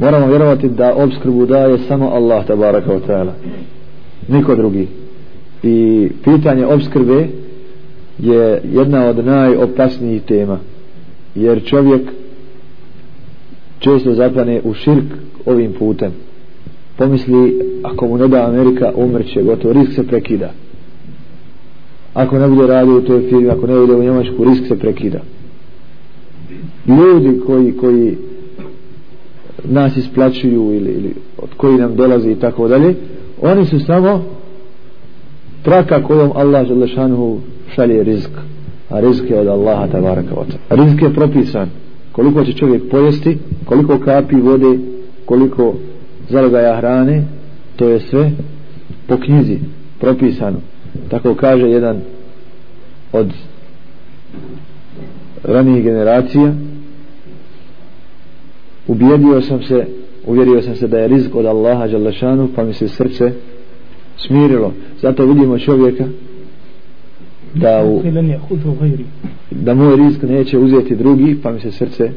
moramo vjerovati da obskrbu daje samo Allah tabaraka wa ta'ala. Niko drugi. I pitanje obskrbe je jedna od najopasnijih tema. Jer čovjek često zapane u širk ovim putem. Pomisli ako mu ne da Amerika umrće gotovo risk se prekida. Ako ne bude radio u toj firmi ako ne bude u Njemačku risk se prekida. Ljudi koji koji nas isplaćuju ili, ili od koji nam dolazi i tako dalje oni su samo traka kojom Allah Želešanuhu šalje rizk. A rizk je od Allaha tabaraka wa ta'ala. Rizk je propisan. Koliko će čovjek pojesti koliko kapi vode koliko zalogaja hrane to je sve po knjizi propisano. Tako kaže jedan od ranijih generacija ubijedio sam se uvjerio sam se da je rizik od Allaha Đalešanu pa mi se srce smirilo. Zato vidimo čovjeka da u, da moj rizik neće uzeti drugi pa mi se srce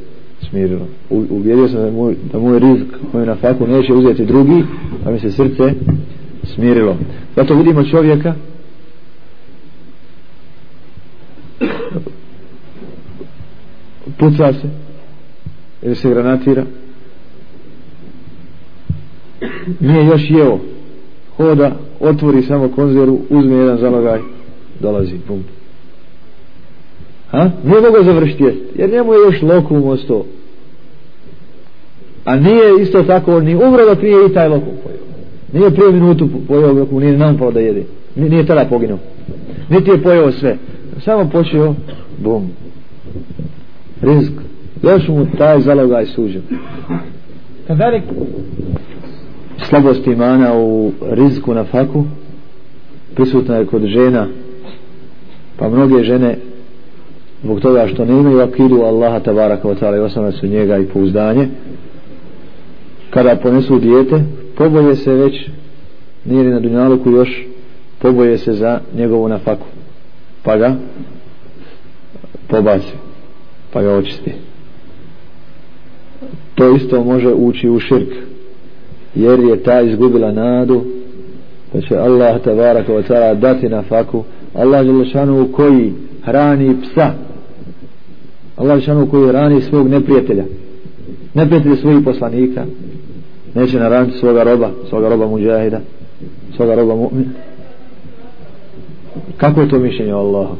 smirilo. U, uvjerio sam da moj, da moj rizik moj nafaku neće uzeti drugi pa mi se srce smirilo. Zato vidimo čovjeka puca se ili se granatira? Nije još jeo. Hoda, otvori samo konzervu uzme jedan zalogaj. Dolazi, bum ha? nije mogo završiti jest jer njemu je još lokum ostao. A nije isto tako ni umro dok nije i taj lokum pojeo. Nije prije minutu pojeo lokum nije nam pao da jede. Nije tada poginuo. Niti je pojeo sve. Samo počeo bum. Rizk još mu taj zalogaj suđen. Kadalik slabost imana u riziku na faku prisutna je kod žena pa mnoge žene zbog toga što ne imaju akidu Allaha tabaraka wa ta'ala i osnovne su njega i pouzdanje kada ponesu dijete poboje se već nije na dunjaluku još poboje se za njegovu nafaku pa ga pobaci pa ga očisti to isto može ući u širk jer je ta izgubila nadu da će Allah tabaraka wa ta'ala dati na faku. Allah želešanu koji hrani psa. Allah želešanu koji hrani svog neprijatelja. Neprijatelja svojih poslanika. Neće naraniti svoga roba svoga roba muđahida svoga roba mu'mina. Kako je to mišljenje o Allahu?